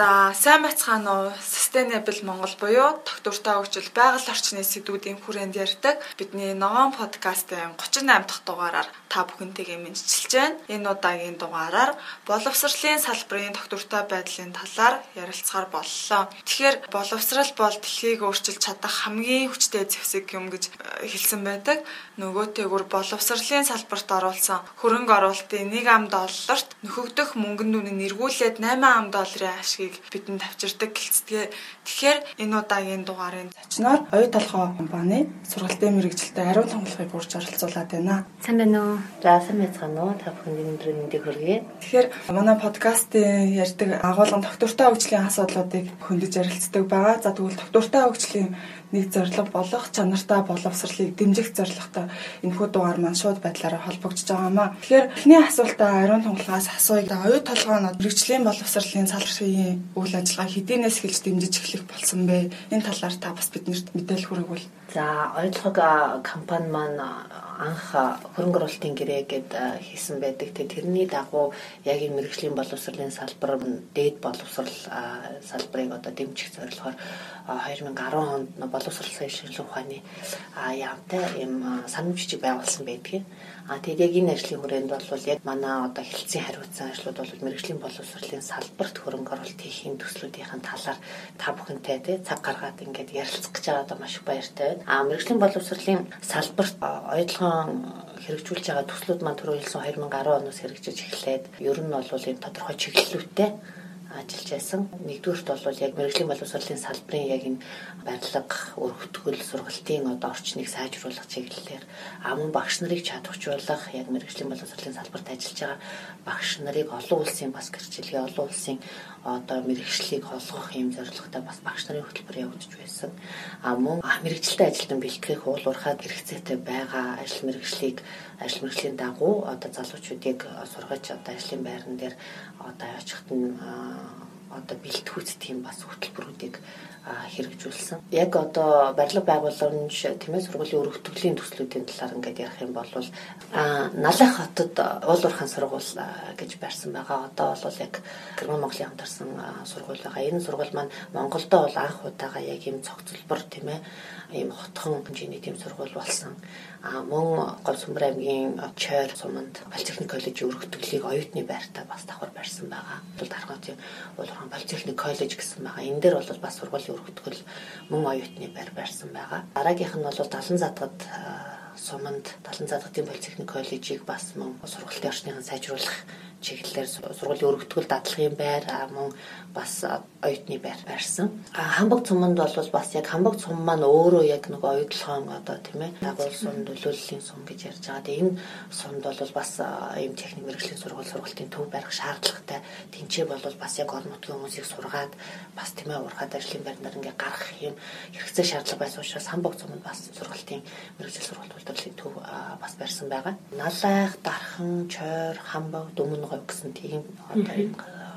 За сайн байцгаана уу? Sustainable Монгол буюу тогтвортой хөгжил байгаль орчны сэдвүүдийн хүрээнд ярьдаг бидний ногоон подкастын 38 дахь дугаараар та бүхэнтэйгээ мэдчилж байна. Энэ удаагийн дугаараар боловсролын салбарын тогтвортой байдлын талаар ярилцахаар боллоо. Тэгэхээр боловсрал бол дэлхийг өөрчилж чадах хамгийн хүчтэй зэвсэг юм гэж э, хэлсэн байдаг. Нөгөөтэйгүр боловсролын салбарт оруулсан хөрөнгө оруулалтын 1 ам долларт нөхөгдөх мөнгөнд үнэ эргүүлээд 8 ам долларын ашгийг бидэнд авчирдаг гэлцдэг. Тэгэхээр энэ удаагийн дугаарын зочноор оюу толгой компани сургалтын мэрэгжилтэд ариун томлохыг урьж оролцуулаад байна. Сайн байна уу? За сайн байцгаана уу? Та бүхэнд өнөөдөр мэндийг хүргэе. Тэгэхээр манай подкастын ярьдаг агуулгын доктортой хөгжлийн асуудлуудыг хөндөж ярилцдаг байгаа. За тэгвэл доктортой хөгжлийн нэг зорилго болох чанартай боловсролыг дэмжих зорилготой энэхүү дугаар маань шууд байдлаараа холбогдож байгаамаа. Тэгэхээр эхний асуултаа ариун тунгалаас асууя. Оюу толгойнод мэрэгжлийн боловсролын салбарын үйл ажиллагаа хэдийнээс эхэлж дэмжиж эхлэх болсон бэ? Энэ талаар та бас биднэрт мэдээлэл хүргвэл. За оюутлог компани маань анх хөрөнгө оруулалтын гэрээ гэд хийсэн байдаг. Тэрний дагуу яг энэ мэрэгжлийн боловсролын салбар дээд боловсрол салбарыг одоо дэмжих зорилгоор 2010 онд боловсрол сайжруулах ухааны яамтай ийм санамж жижиг байгуулсан байдгийг. А тэгээд яг энэ ажлын хүрээнд бол яг манай одоо хэлтсийн хариуцсан ажлууд бол мэрэгжлийн боловсролын салбарт хөрөнгө оруулалт хийхин төслүүдийн талаар та бүхэнтэй тий цаг гаргаад ингээд ярилцах гэж байгаа одоо маш их баяртай байна. А мэрэгжлийн боловсролын салбарт оюутлогын хэрэгжүүлж байгаа төслүүд маань түрүү хэлсэн 2010 оноос хэрэгжиж эхлээд ер нь бол энэ тодорхой чиглэлүүтэй ажиллаж байсан. Нэгдүгürt бол яг мэрэгжлийн боловсролын салбарын яг энэ барилга, өргөтгөл, сургалтын одоо орчныг сайжруулах чиглэлээр аман багш нарыг чадваржуулах яг мэрэгжлийн боловсролын салбарт ажиллаж байгаа багш нарыг олон улсын бас гэрчлэгээ олон улсын одоо мэрэгчлийг олгох юм зорилготой бас багш нарын хөтөлбөр явагдаж байсан. А мөн мэрэгчлээ ажилтан бэлтгэх уулуурхаад хэрэгцээтэй байгаа ажил мэрэгчлийг ажил мэрэгжлийн дагуу одоо залуучуудыг сургаж одоо ажлын байран дээр одоо очихт нь одоо бэлтгэх тийм бас хөтөлбөрүүдийг хэрэгжүүлсэн. Яг одоо барилга байгууламж тэмээ сургуулийн өргөтгөлийн төслүүдийн талаар ингээд ярих юм бол Налах хотод уулуурхан сургууль гэж барьсан байгаа. Одоо бол яг Герман Монголын хамтарсан сургууль байгаа. Энэ сургууль маань Монголдо бол анх удаага яг ийм цогцлбор тийм ээ ийм хотхон хэмжээний тийм сургууль болсон. Мөн Говьсүмбэр аймгийн Чойр суманд Политехник коллежийн өргөтгөлийг оюутны байртаа бас давхар барьсан байгаа. Бол Даргаатын Уулуурхан Политехник коллеж гэсэн байгаа. Энэ дээр бол бас сургуулийн өргөтгөл мөн оюутны байр барьсан байгаа. Дараагийнх нь бол Далан задгад суманд Далан задгатын Политехник коллежийг бас мөн сургалтын орчныг сайжруулах чиглэлээр сургуулийн өргөтгөл дадлагын байр мөн бас оюутны байр барьсан. А хамбог цуманд бол бас яг хамбог цум маань өөрөө яг нэг оюутлогоон одоо тийм ээ дагуулсан нөлөөллийн сум гэж ярьж байгаа. Тэгээ энэ сумд бол бас ийм техник мэрэгжлийн сургууль сургалтын төв барих шаардлагатай. Тинчээ бол бас яг орон нутгийн хүмүүсийг сургаад бас тийм ээ урахад ажлын байрнаар ингээ гарах юм хэрэгцээ шаардлага байсан учраас хамбог цуманд бас сургалтын мэрэгжил сургалт үйлдвэрлэлийн төв бас барьсан байгаа. Налайх, Дархан, Чойр, Хамбог, Дүмэн говь гэсэн тийм одоо энэ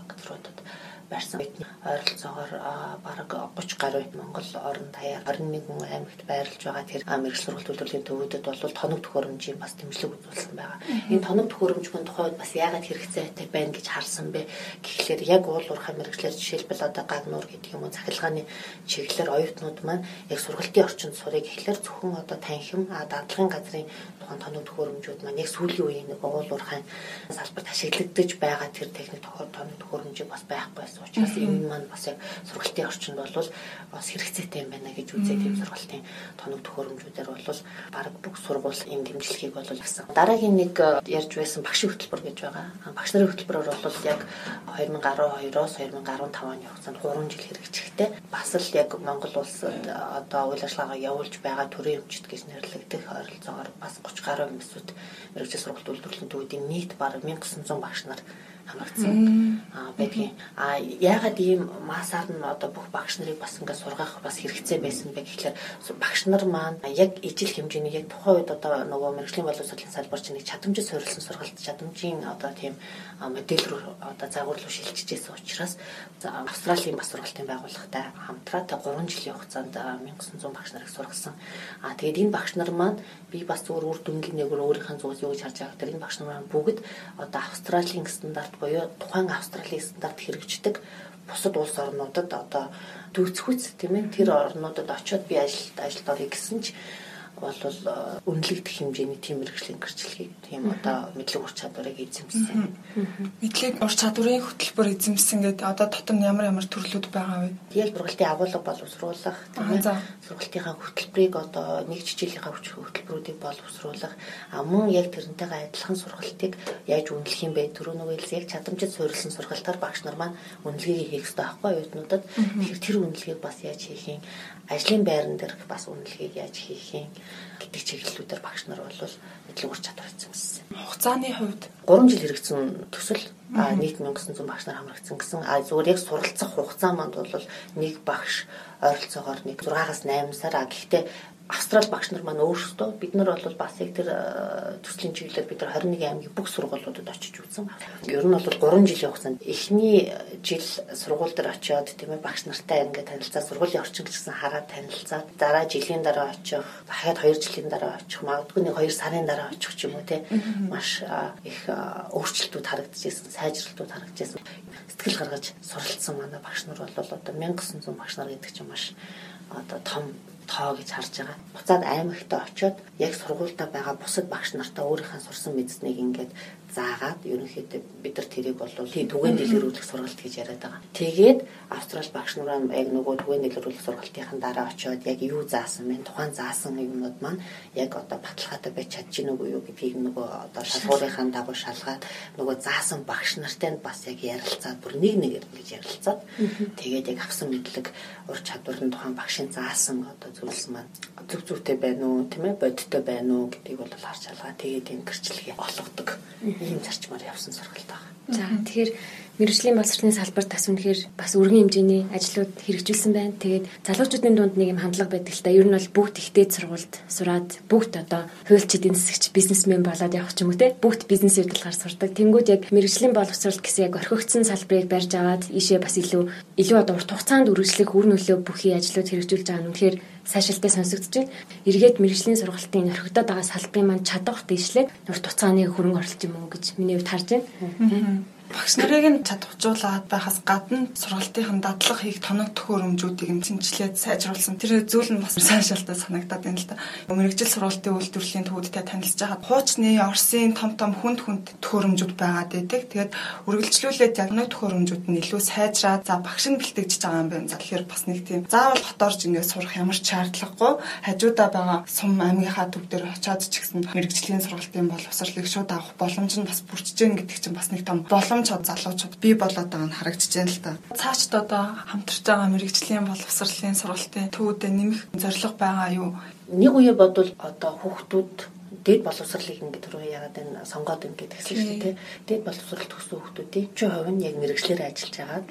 газруудад барьсан ойролцоогоор бараг 30 гаруй Монгол орон даяар 21 аймагт байрлаж байгаа. Тэр мэрэгжил сургалт үйлдвэрлэлийн төвүүдэд бол тоног төхөөрөмжийн бас дэмжлэг үзүүлсэн байгаа. Энэ тоног төхөөрөмжмөн тухайд бас яагаад хэрэгцээтэй байна гэж харсан бэ? Гэхлээр яг уул уурхай мэрэгчлэр жишээлбэл одоо гагнуур гэдэг юм уу захиргааны чиглэлээр оюутнууд маань яг сургалтын орчинд сурыг гэхлээр зөвхөн одоо танхим дадлагын газрын тухайн тоног төхөөрөмжүүд маань яг сүүлийн үеийн нэг уул уурхай салбарт ашиглагдаж байгаа тэр техник тоног төхөөрөмжийг бас байхгүй байсан учраас энэ маань бас яг сургалтын орчинд бол бас хэрэгцээтэй юм байна гэж үзээ тийм сургалтын тоног төхөөрөмжүүдээр бол баг бүх сургууль энэ дэмжлэгийг бол авсан. Дараагийн нэг э, ярьж байсан багшийн хөтөлбөр гэж байгаа. Багш нарын хөтөлбөрөөр бол яг 2012-оос 2015 оны хугацаанд 3 жил хэрэгжихтэй. Бас л яг Монгол улсад э, одоо үйл ажиллагаагаа явуулж байгаа төрийн өмчт гэж нэрлэгдэх ойролцоогоор бас 30 гаруй хүмүүсүүд мэрэгжил сургалт үйлдвэрлэлийн төвүүдийн нийт бараг 1900 багш нар хамрагдсан байдгийн. А яагаад ийм масаар нь одоо бүх багш нарыг бас ингээд сургах бас хэрэгцээ байсан бэ гэхлээр багш нар маань яг ижил хэмжээний яг тухайн үед одоо нөгөө мэрэгжлийн боловсролын салбар чинь нэг чадамжид суурилсан сургалт чадамжийн одоо тийм модель рүү одоо загвар руу шилжижсэн учраас Австралийн бас сургалтын байгууллагатай хамтраатай 3 жилийн хугацаанд 1900 багш нарыг сургасан. А тэгээд энэ багш нар маань би бас зүгээр үр дүнгийн нэг өөрийнхөө зүгээс юу гэж харж байгаа гэхээр энэ багш нар маань бүгд одоо Австралийн стандарт буюу тухайн Австралийн стандарт хэрэгждэг бусад улс орнуудад одоо дүүцхүүц тийм ээ тэр орнуудад очиод би ажилд ажилд орё гэсэн ч бол э, үнэлэгдэх хэмжээний тийм мэрэгжлийн гэрчлэгийг тийм одоо мэдлэг ур чадварыг эзэмсэн. Мэдлэг ур чадварын хөтөлбөр эзэмсэн гэдэг одоо дотор нь ямар ямар төрлүүд байгаа вэ? Тэгээд сургалтын агуулга боловсруулах сургалтынхаа хөтөлбөрийг одоо нэг жижиглийнхаа хүч хөтөлбөрүүдийг боловсруулах мөн яг тэрнтэйгээ адилхан сургалтыг яаж үнэлэх юм бэ? Түрүү нөгөөлс яг чадамжид суурилсан сургалтаар багш нар маань үнэлгийг хийх хэрэгтэй байхгүй оюутнуудад. Тэгэхээр тэр үнэлгийг бас яаж хийх юм? ажлын байран дээрх бас үнэлгийг яаж хийх юм гэдэг чиглэлүүдээр багш нар бол мэдлэг ур чадвар эзэмссэн. Хугацааны хувьд 3 жил хэрэгцсэн төсөл нийт 1900 багш нар хамрагдсан гэсэн. А зүгээр яг суралцах хугацаа манд бол нэг багш ойролцоогоор нэг 6-аас 8 сар. А гэхдээ Австрал багш нар маань өөрсдөө бид нар бол бас яг тэр э, төслийн чиглэлээр бид нар 21 аймгийн бүх сургуулиудад очиж үзсэн. Ер нь бол 3 жилийн хугацаанд эхний жил сургууль дээр очиод тийм ээ багш нартай ингээд танилцаад сургуулийн орчин гэсэн хараад танилцаад дараа жилийн дараа очих, дахиад 2 жилийн дараа очих, магадгүй нэг 2 сарын дараа очих ч юм уу тийм маш их өөрчлөлтүүд харагдчихсэн, сайжралтууд харагдчихсэн. Сэтгэл гаргаж суралцсан манай багш нар бол одоо 1900 багш нар гэдэг чинь маш одоо том тоо гэж харж байгаа. Буцаад аймагтаа очиод яг сургуультай байгаа бусад багш нартаа өөрийнхөө сурсан мэдснийг ингээд заагаад ерөнхийдөө бид нар тэрийг бол тийм түгээн дэлгэрүүлэх сургалт гэж яриад байгаа. Тэгээд австрал багш нараа яг нөгөө түгээн дэлгэрүүлэх сургалтын дараа очиод яг юу заасан бэ? Тухайн заасан юмнууд маань яг одоо баталгаатай байж чадж гин үгүй юу гэдгийг нөгөө одоо шалгуурынхаа дагуу шалгаад нөгөө заасан багш нартай бас яг ярилцаад бүр нэг нэгээр ингэж ярилцаад тэгээд яг авсан мэдлэг ур чадварын тухайн багшийн заасан одоо зүйлс маань зөв зөвтэй байна уу тийм ээ бодиттой байна уу гэдгийг бол харж алгаа тэгээд энэ гэрчлэгээ олгодог ийм зарчмаар явсан сургалт байгаа. За тэгэхээр мэрэгжлийн боловсролын салбарт бас үнэхээр бас өргөн хэмжээний ажлууд хэрэгжүүлсэн байна. Тэгээд залуучуудын дунд нэг юм хандлага байдаг л да. Ер нь бол бүгд ихтэй сургуульд сураад бүгд одоо хуульч эдийн засагч бизнесмен болоод явах ч юм уу те. Бүгд бизнес удирдлагаар сурдаг. Тэнгүүд яг мэрэгжлийн боловсрол гэсэн яг орхигдсон салбарыг барьж аваад ийшээ бас илүү илүү одоо урт хугацаанд үргэлжлэх үр нөлөө бүхий ажлууд хэрэгжүүлж байгаа нь үнэхээр сайшилтай сонсогдож байна. Эргээд мэрэгжлийн сургалтын орхигдоод байгаа салбарын маань чадвар дэвшлээд урт хугацааны хөрөнгө оруулалт юм уу гэж миний хувьд харж байна багш нарыг нь чадваржуулаад байхаас гадна сургалтын дадлага хийх тоног төхөөрөмжүүдийг нь шинжилээд сайжруулсан. Тэр зүйл нь бас сайшаалтай санагдаад байна л да. Мэргэжил сургалтын үйлдвэрлэлийн төвөдтэй танилцж байхад хуучны Орсын том том хүнд хүнд төхөөрөмжүүд байгаад байдаг. Тэгээд үргэлжлүүлээд яг тоног төхөөрөмжүүд нь илүү сайжраад за багш нь бэлтгэж байгаа юм байна. За тэгэхээр бас нэг тийм заавал хоторж ингээд сурах ямар ч шаардлагагүй хажуудаа байгаа сум аймгийнхаа төв дээр очиад ч гэсэн мэргэжлийн сургалтын боловсролыг шууд авах боломж нь бас бүрчж гэн гэдэг чинь бас нэг том боломж боломж залуучууд бий болоод байгаа нь харагдаж байна л да. Цаашд одоо хамтарч байгаа мэрэгжлийн боловсролын сургалтын төвүүдэд нэмэх зорилго байгаа юу? Нэг үе бодвол одоо хүүхдүүд дэд боловсролыг ингээд түрүү яагаад энэ сонгоод ингээд гэсэн шүү дээ. Дэд боловсрол төгссөн хүүхдүүдийн чи хувь нь яг мэрэгчлэр ажиллаж агаад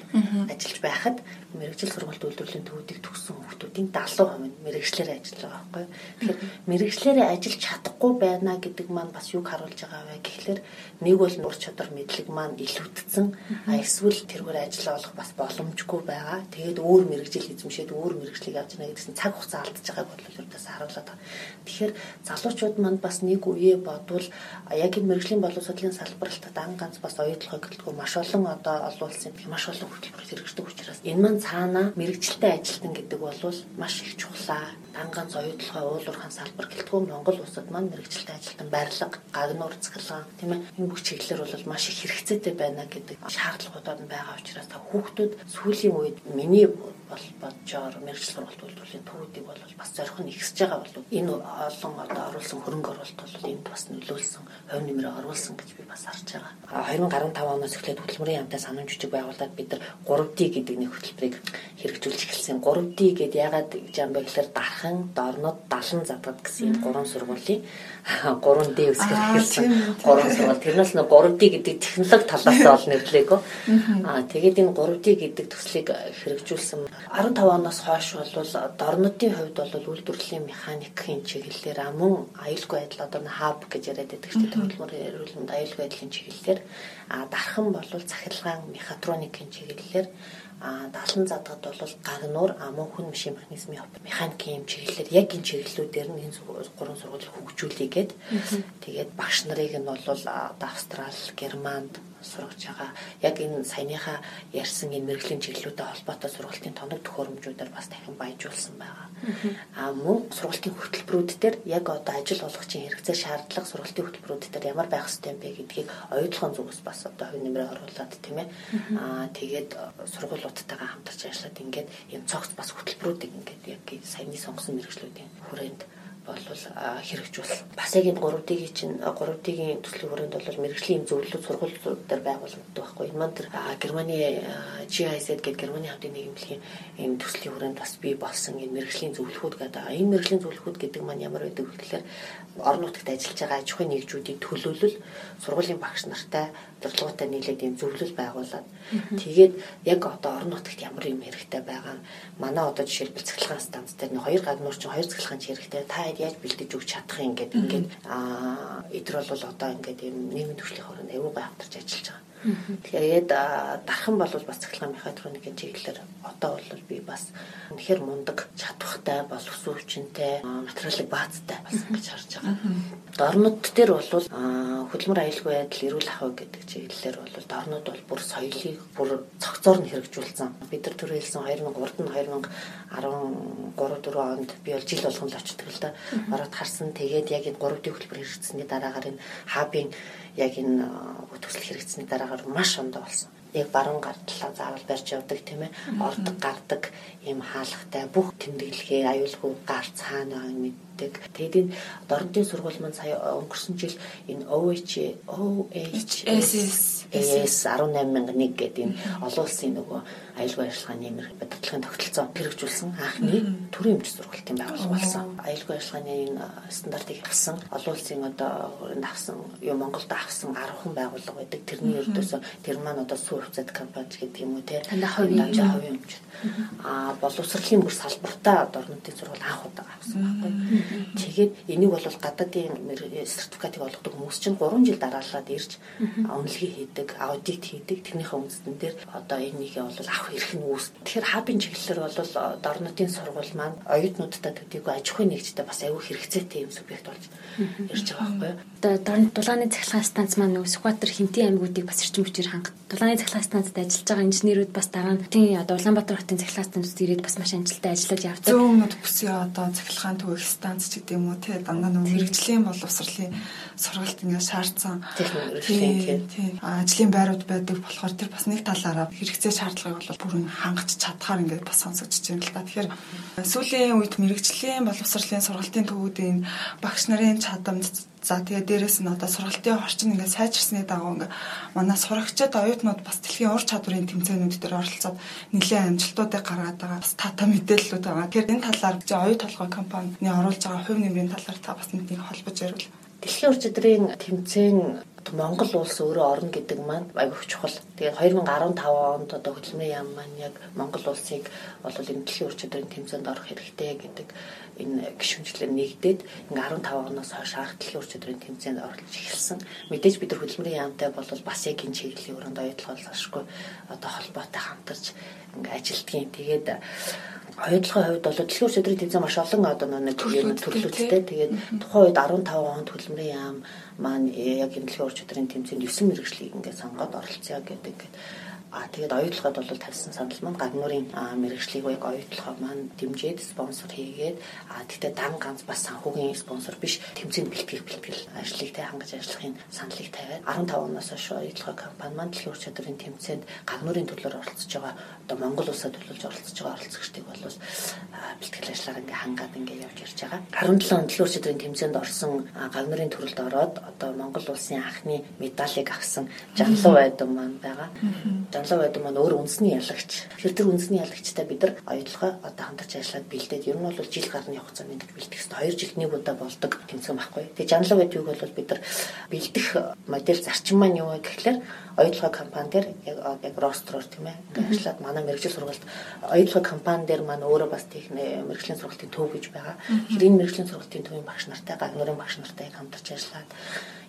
ажиллаж байхад мэрэгжил сургалт үйлдвэрлэлийн төвүүдийг төгссөн хүмүүсийн 70% нь мэрэгчлэр ажиллаж байгаа байхгүй. Тэгэхээр мэрэгчлэрээ ажиллаж чадахгүй байна гэдэг маань бас юг харуулж байгаа вэ гэхлээр нэг бол нур чадвар мэдлэг маань илүүдсэн а эсвэл тэргээр ажил олох бас боломжгүй байгаа. Тэгээд өөр мэрэгжил эзэмшээд өөр мэрэгжлийг авч яана гэдгсэн цаг хугацаа алдаж байгааг бол ердөөс харуулдаг. Тэгэхээр залуучууд манд бас нэг үе бодвол яг энэ мэрэгжлийн боловсролын салбарт дан ганц бас оюутлогоо гэлтгүй маш олон одоо олуулсан маш олон хөтөлбөр хэрэгждэг учраас энэ маань цаана мэрэгчлээ ажилтан гэдэг бол маш их чухлаа. Дангаан соёдлогоо уулуурхан салбар гэлтгүй Монгол улсад маань мэрэгчлээ ажилтан байрлага, гагнуур цэглэн тийм ээ энэ бүх чиглэлээр бол маш их хэрэгцээтэй байна гэдэг шаардлагуудад нь байгаа учраас та хүүхдүүд сүүлийн үед миний бол боджоор мэрэгжил сургалт үйлдвэрлэлийн төвүүдийг бол бас зорих нь ихсэж байгаа бол энэ олон одоо оруулсан хөрөнгө оруулалт бол энд бас нөлөөлсөн хувь нэмрээ оруулсан гэж би бас харж байгаа. 2015 оноос эхлээд хөтөлмөрийн яамтай санамж жүжиг байгуулад бид нар 3D гэдэг нэг хөтөлбөрийг хэрэгжүүлж эхэлсэн. 3D гэдэг ягаад гэж юм бэ гэхээр дархан, дорнод, далан задгад гэсэн гурван сургуулийн 3D үсгэр эхэлсэн. Гурван сургууль. Тэрнээс нэг 3D гэдэг технологи талаас нь ол нэрлээгөө. Аа тэгээд энэ 3D гэдэг төслийг хэрэгжүүлсэн 15 оноос хойш бол дорнодын хувьд бол үйлдвэрлэлийн механикийн чиглэлээр мөн аюулгүй байдал одоо хаб гэж яриад байдаг чинь төлөвлөмөр эрүүлэнд аюулгүй байдлын чиглэлээр. А дархан бол цахилгаан мехатроникийн чиглэлээр. А далан задгад бол гагнуур амун хүн машин механизмын механикийн чиглэлээр. Яг энэ чиглэлүүдээр нь энэ гурван сургуулийг хөгжүүлээгээд. Тэгээд багш нарыг нь бол Австрал, Германд сургаж байгаа. Яг энэ саяныхаа ярьсан энэ мэрэгжлийн чиглэлүүдэд холбоотой сургалтын тоног төхөөрөмжүүдээр бас дахин баяжуулсан байгаа. А мөн сургалтын хөтөлбөрүүд дээр яг одоо ажил олгогчийн хэрэгцээ шаардлага сургалтын хөтөлбөрүүд дээр ямар байх ёстой юм бэ гэдгийг оюутлахын зүгээс бас одоо хувь нэмрээ оруулаад тийм ээ. Аа тэгээд сургуулиудтайгаа хамтарч ажиллаад ингээд юм цогц бас хөтөлбөрүүдийг ингээд яг саяны сонгосон мэрэгжлүүдийн хүрээнд бол хэрэгжүүл. Бас яг энэ 3D-ийн чинь 3D-ийн төслийн хүрээнд бол мэрэгжлийн зөвлөлт сургуулиуд дээр байгуулагддаг байхгүй. Энэ маань тэр Германы GIZ гэдэг Германы хамтын нийгэмлэгийн энэ төслийн хүрээнд бас бий болсон энэ мэрэгжлийн зөвлөхүүд гэдэг. Энэ мэрэгжлийн зөвлөхүүд гэдэг маань ямар байдаг вэ гэхээр орон нутагт ажиллаж байгаа аж ахуйн нэгжүүдийн төлөөлөл сургуулийн багш нартай зорилгоотой нийлээд ийм зөвлөл байгуулад тэгээд яг одоо орон нутагт ямар юм хэрэгтэй байгаа манай одоо жишээлбэл цэглэхэн станц дээр нэг хоёр гаднуур чинь хоёр цэглэхэн хэрэгтэй та яаж бэлдэж өгч чадах юм ингээд ингээд аа эдгээр бол одоо ингээд ийм нийгмийн төвшлийн хооронд аюу гай хамтарч ажиллаж байгаа Тэгээд дархан бол бас цахилгаан мехатроникийн чиглэлээр одоо бол би бас үнэхээр мундаг чадвартай бол өсвөвчөнтэй материалын баазтай болсон гэж харж байгаа. Дорнод дээр бол хөдөлмөр аюулгүй байдал эрүүл ахуй гэдэг чиглэлээр бол дорнод бол бүр соёлыг бүр цогцоор нь хэрэгжүүлсэн. Бид нар төрөлсөн 2003-д 2013 4 онд би бол жил болгон л очдог л да. Ороод харсан. Тэгээд яг энэ 3D хөтөлбөр хэрэгжсэний дараагаар энэ хабын яг энэ төсөл хэрэгцсэний дараагаар маш ондоо болсон. Яг баруун гар талаа заавал барьж явдаг тийм ээ. Ордог гардаг ийм хаалгатай бүх тэмдэглэгээ аюулгүй гар цаана мэддэг. Тэгээд энэ дорнодын сургууль маань сая өнгөрсөн жил энэ OH OHS 18001 гэдэг энэ олон улсын нөгөө аюулгүй ажиллагааны бодлогын тогтолцоо хэрэгжүүлсэн анхны төрийн өмч сургалтын байгууллага болсон. Аюулгүй ажиллагааны энэ стандартыг авсан олон улсын одоо хүрээнд авсан юу Монголд авсан 10 хан байгууллага байдаг. Тэрний ердөөсөө тэр маань одоо сүү хувьцат компани гэдэг юм уу те. Хувийн хувийн өмч. Аа боловсролын бүр салбартаа одоо орнуудын сургууль анх удаа авсан байхгүй. Тэгээд энийг бол гадаадын сертификатыг олгодог хүмүүс чинь 3 жил дараалаад ирж үнэлгээ хийдэг, аудит хийдэг. Тэрнийхээ үндэстэн дээр одоо энийгээ бол авах эрх нь үүс. Тэгэхээр хабын чиглэлээр бол дорнотын сургууль маань оюутнуудтай төдийгүй аж ахуйн нэгжтэй бас аюу хэрэгцээтэй юм субъект болж ирж байгаа байхгүй юу? Одоо дорн дулааны цахилгаан станц маань нөгөө Сүхбаатар хинтийн аймагуудыг бас эрчим хүчээр хангах. Дулааны цахилгаан станцад ажиллаж байгаа инженерүүд бас дараа нь тийм одоо Улаанбаатар хотын цахилгаан станцд ирээд бас маш амжилттай ажиллаж явдаг. Зөөнүүд бүсийн одоо цахилгаан төвөх станц ч гэдэг юм уу тий дандаа нөгөө мэрэгжлийн боловсролын сургалт ингээд шаардсан. Тийм ажлын байрууд байдаг болохоор тэр бас нэг талаараа хэрэгцээ шаардлагыг бол бүрэн хангаж чадхаар ингээд бас сонсогдож байна л да. Тэгэхээр сүүлийн үед мэрэгжлийн боловсролын сургалтын төвүүдийн багш нарын чадамж За тэгээ дээрэс нь одоо сургалтын орчин ингээд сайжирсны дагуу ингээд манай сурагчид оюутнууд бас дэлхийн ур чадварын тэмцээнүүд дээр оролцоод нэлээд амжилтуудыг гаргаад байгаа. Бас тата мэдээллүүд байгаа. Тэгэхээр энэ талаар оюу толгой компанины оруулж байгаа хувь нэмрийн талаар та бас нэг холбож ярил. Дэлхийн ур чадрын тэмцээн Монгол улс өөрөө орно гэдэг маань айгүйх чухал. Тэгээд 2015 онд одоо хөдөлмөрийн яам маань яг Монгол улсыг бол энэ дэлхийн ур чадрын тэмцээнд орох хэрэгтэй гэдэг энэ гишүүнчлэр нэгдээд ингээ 15 оноос хойш арга дэлхийн ур чадрын тэмцээнд оролцож эхэлсэн. Мэдээж бид нар хөдөлмөрийн яамтай бол бас яг энэ чиглэлийн өрөөнд оюутлахолсошгүй одоо холбоотой хамтарч ингээ ажилтгийн. Тэгээд Хоёулахын хувьд бол дэлхийн ур чадрын тэмцээн маш олон одоо нэг юм төрлөөтэй. Тэгээд тухайн үед 15 онд хөдөлмөрийн яам маань яг энэ дэлхийн ур чадрын тэмцээнд 9 мэрэгжлийг ингээд сонгоод оролцъё гэдэг ингээд А тэгээд оюутлогод бол тавьсан санал маань гагнуурын мэрэгжлийг яг оюутлогоо маань дэмжиж спонсор хийгээд а тэгтээ дан ганц бас санхүүгийн спонсор биш тэмцээнд бэлтгэх бэлтгэл ажлыг тэ хангаж ажиллахын саналыг тавиад 15 оноос хойш оюутлогоо компани маань дэлхийн ур чадрын тэмцээнд гагнуурын төлөөр оролцож байгаа одоо Монгол улсад төлөвлөж оролцож байгаа оролцогчдыг бол бэлтгэл ажиллагаа ингээ хангаад ингээ явж ирж байгаа. 17 он дэлхийн ур чадрын тэмцээнд орсон гагнуурын төрөлд ороод одоо Монгол улсын анхны медалийг авсан Жанлуу байдам маань байгаа Жанлав байдаг маань өөр үндэсний ялагч. Тэгэхээр тэр үндэсний ялагчтай бид нар оюутлага одоо хамтарч ажиллаад бэлдээд ер нь бол жил гарны хугацаанд бэлдэх хэрэгтэй. 2 жилд нэг удаа болдог тэмцээн байхгүй. Тэгээ Жанлав байдгийг бол бид нар бэлдэх модель зарчим маань юу вэ гэхлээр оюутлага компани дээр яг яг ростроор тийм ээ ажиллаад манай мэрэгжил сургалт оюутлага компани дээр маань өөрөө бас техник мэрэгжлийн сургалтын төв гэж байгаа. Тэгэхээр энэ мэрэгжлийн сургалтын төвийн багш нартай гагнуурын багш нартай хамтарч ажиллаад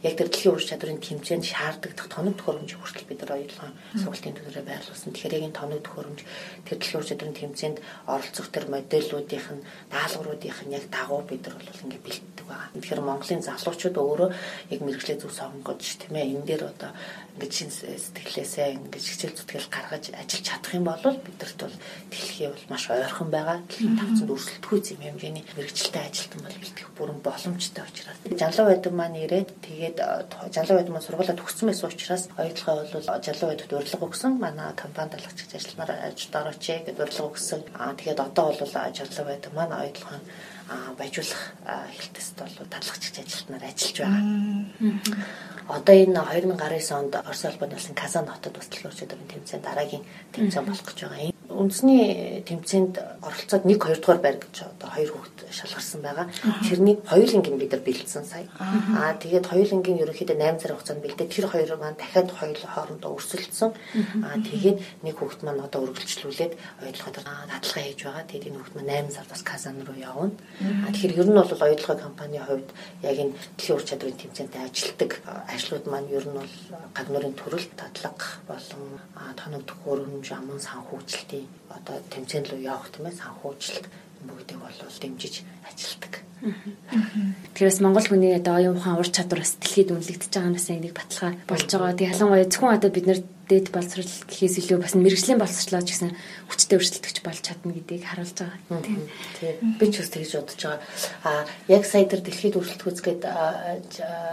яг тэр дэлхийн ур чадрын тэмцээнд шаарддаг тоног төхөөрөмж хүртэл бид нар оюутлын сургалтын төлөөрөө байрлуулсан. Тэгэхээр яг энэ тоног төхөөрөмж тэр дэлхийн ур чадрын тэмцээнд оролцох тэр модельүүдийнх нь даалгавруудынх нь яг дагуу бид нар бол ингээд бэлддэг байгаа. Тэгэхээр Монголын залуучууд өөрөө яг мэрэгчлээ зөв сонгож тийм ээ энэ дээр одоо ингээд шин сэтгэлээсээ ингээд хичээл зүтгэл гаргаж ажиллаж чадах юм бол бидэрт бол дэлхий бол маш ойрхон байгаа. Дэлхийн тавцанд өрсөлдөхгүй зэм хэмжээний мэрэгчлээ ажилтан бол бэлтгэх бүрэн боломжтой учраас. Жанлуу байдаг маань ирээд тэгээд жанлуу байдаг маань сургуулаа төгссөн байсан учраас оюутлогоо бол жанлуу байдагт урилга өгсөн. Манай компани далгачч ажилланаар ажилд орооч гэдэг урилга өгсөн. Аа тэгээд одоо бол жанлуу байдаг маань оюутлогоо баяжуулах хэлтэст бол талхагч ажилтнаар ажиллаж байгаа. Одоо энэ 2019 онд Орос улбаны улсын Казан хотод бас төлөөлчдийн тэмцээн дараагийн тэмцээн болох гэж байгаа үндэсний тэмцээнд оролцоод 1 2 дугаар байр гэж одоо хоёр хүүхэд шалгарсан байгаа. Тэрний хоёулангийн бид нар бэлдсэн сая. Аа тэгээд хоёулангийн ерөнхийдөө 8 сарын хугацаанд бэлдээ. Тэр хоёр маань дахиад хоёул хоорондоо өрсөлдсөн. Аа тэгээд нэг хүүхэд маань одоо үргэлжлүүлээд ойлгоход дадлага хийж байгаа. Тэгээд энэ хүүхэд маань 8 сард бас Казан руу явна. Аа тэгэхээр ер нь бол оюутлогын компанийн хувьд яг энэ дэлхийн ур чадрын тэмцээнтэй ажилтдаг ажлууд маань ер нь бол гаднуурын төрөлт дадлага болон тоног төхөөрөмж аман санхүүжилтийн одоо тэмцээн рүү явах тийм ээ санхүүжилт бүгдийг бол дэмжиж ажилтдаг. Тэгэхээр Монгол хүний одоо оюун ухаан ур чадвар бас дэлхийд үнэлэгдэж байгаа нь бас нэг баталгаа болж байгаа. Тэгээ халангуй зөвхөн одоо бид нэр дээд боловсрал гэхээс илүү бас мэрэгжлийн боловсрлоо ч гэсэн хүчтэй өршөлтөгч болж чадна гэдгийг харуулж байгаа. Тийм. Би ч бас тэгж бодож байгаа. А яг сая тэр дэлхийд өршөлтөх үзгээд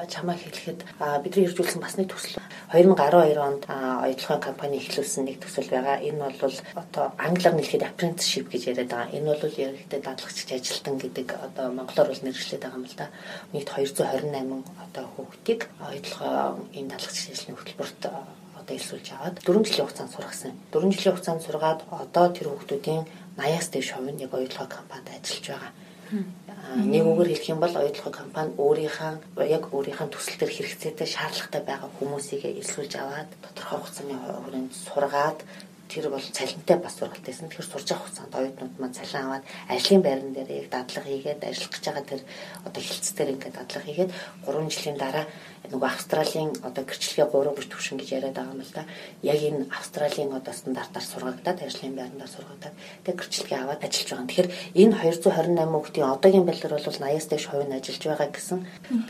чамаа хэлэхэд бидний иржүүлсэн бас нэг төсөл 2012 онд оюутлогын компани эхлүүлсэн нэг төсөл байгаа. Энэ бол одоо англиар нэлээд apprenticeship гэж яриад байгаа. Энэ бол ерөнхийдөө дадлагчч ажилтан гэдэг одоо монголоор бол нэршлээд байгаа юм л да. Нийт 228 одоо хүүхдийг оюутлогын энэ дадлагчч ажлын хөтөлбөрт одоо элсүүлж аваад 4 жилийн хугацаанд сургасан. 4 жилийн хугацаанд сургаад одоо тэр хүүхдүүдийн 80-аас дээш хувь нь яг оюутлогын компанид ажиллаж байгаа. Нэг үгээр хэлэх юм бол оюутлогын компани өөрийнхөө яг өөрийнхөө төсөл төр хэрэгцээтэй шаардлагатай байгаа хүмүүсийг элсүүлж аваад тодорхой хугацааны хүрээнд сургаад тэр бол цалинтай бас сургалтайсэн. Тэгэхээр сурж авах хугацаанд оюутнууд маань цалин аваад ажлын байран дээр яг дадлага хийгээд ажиллах гэж байгаа тэр одоо хилцээр ингээд дадлага хийгээд 3 жилийн дараа нөгөө Австралийн одоо гэрчлэгээ 3 бүч төвшин гэж яриад байгаа юм л да. Яг энэ Австралийн одоо стандартаар сургагдаад ажлын байрандаа сургагдаад тэг гэрчлэгээ аваад ажиллаж байгаа. Тэгэхээр энэ 228 хүүхдийн одоогийн байдлаар бол 80-аас дээш хувь нь ажиллаж байгаа гэсэн.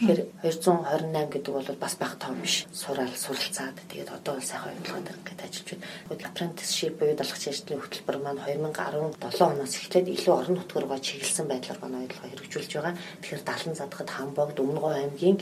Тэгэхээр 228 гэдэг бол бас бага том биш. Сураал суралцаад тэгээд одоо бол сайхан ойлгоод ингээд ажиллаж байна. Apprenticeship буюу далгч ажлын хөтөлбөр маань 2017 оноос эхлээд илүү орон нутгаар чиглэсэн байдлаар гоо ойлгоо хэрэгжүүлж байгаа. Тэгэхээр 70 задгад Хамбогд Өмнөгов аймгийн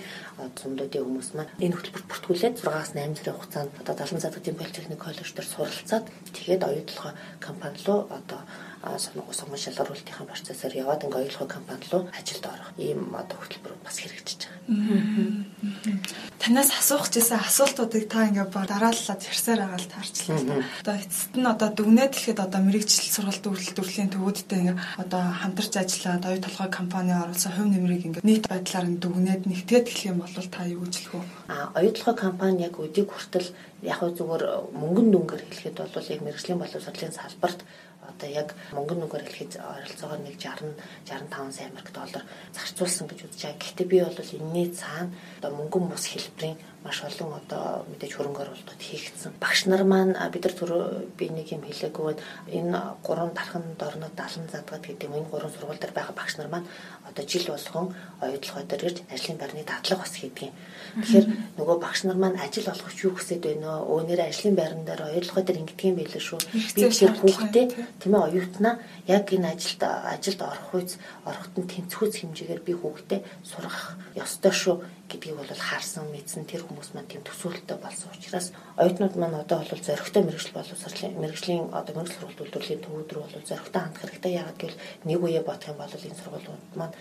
зумдуудын хүмүүс маань энэ хөтөлбөрт бүртгүүлээд 6-аас 8 сарын хугацаанд одоо 70 задгын политехник коллеж дээр суралцаад тэгээд оюутлогоо компани руу одоо сонгон шалгаруулалтын процессор яваад ингээ оюутлогоо компани руу ажилд орох ийм одоо хөтөлбөр бас хэрэгжиж байгаа. Танаас асуух гэсэн асуултуудыг та ингээ дарааллаад ярьсаар байгаа л таарчлаа. Одоо эцэст нь одоо дүгнээд хэлэхэд одоо мэрэгжил сургалт үйлдвэрлэлийн төвүүдтэй ингээ одоо хамтарч ажиллаад оюу толгой компани оруулсан хувь нэмрийг ингээ нийт байдлаар нь дүгнээд нэгтгээд хэлэх юм бол та юу гэж хэлэх вэ? А оюу толгой компани яг өдийг хүртэл яг зүгээр мөнгөн дүнгээр хэлэхэд бол яг мэрэгжлийн боловсролын салбарт одоо яг мөнгөн нүгээр хэлэхэд ойролцоогоор нэг 60 65 сая америк доллар зарцуулсан гэж үзэж байгаа. Гэхдээ би бол энэний цаана одоо мөнгөн бус хэлбэрийн маш олон одоо мэдээж хөрөнгө оруулалтууд хийгдсэн. Багш нар маань бид нар түр би нэг юм хэлээгүй энэ гурван дархан дорнод 70 задгад гэдэг юм энэ гурван сургууль дээр байгаа багш нар маань одоо жил болгон оюутлогоо дээр ирж ажлын байрны дадлага бас хийдэг юм. Тэгэхээр нөгөө багш нар маань ажил олгох юу гэсэд байна вэ? Өөнөр ажлын байран дээр оюутлогоо дээр ингэдэг юм байлээ шүү. Би тэр хүүхдээ тийм ээ оюутнаа яг энэ ажилд ажилд орох үз ороход нь тэнцвүүц хэмжээгээр би хүүхдээ сургах ёстой шүү гэдгийг бол харсан мэдсэн. Тэр хүмүүс маань тийм төсөөлөлтөй болсон учраас оюутнууд маань одоо бол зөрөгтэй мэрэгжил боловсролын мэрэгжлийн одоо мэрэгжил сургалт үйлдвэрлэлийн төвүүд рүү бол зөрөгтэй хандах хэрэгтэй яагаад гэвэл нэг үе бодох юм бол энэ сургуулиуд маань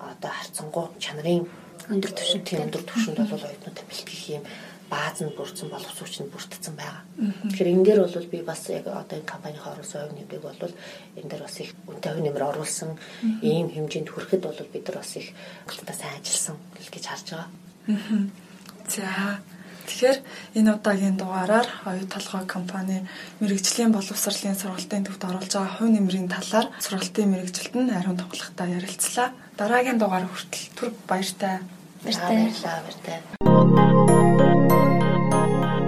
одоо харцангуй чанарын өндөр түвшинд тийм. өндөр түвшинд бол оюутнуудад бэлтгэх юм бааз нь бүрдсэн боловсруучч нь бүрдсэн байгаа. Тэгэхээр энэ дээр бол би бас яг одоо энэ компанийн оруулсан хувь нэмрийг бол энэ дээр бас их үнэтэй хувь нэмэр оруулсан ийм хэмжээнд хүрэхэд бол бид нар бас их галтаа сайн ажилласан гэж харж байгаа. За Тэгэхээр энэ удаагийн дугаараар оюу толгой компани мэрэгжлийн боловсролын сургалтын төвд оруулж байгаа хувь нэмрийн талаар сургалтын мэрэгжилтэнд ариун тоглохтой ярилцлаа. Дараагийн дугаар хүртэл түр баяртай Баярлалаа. Баярлалаа.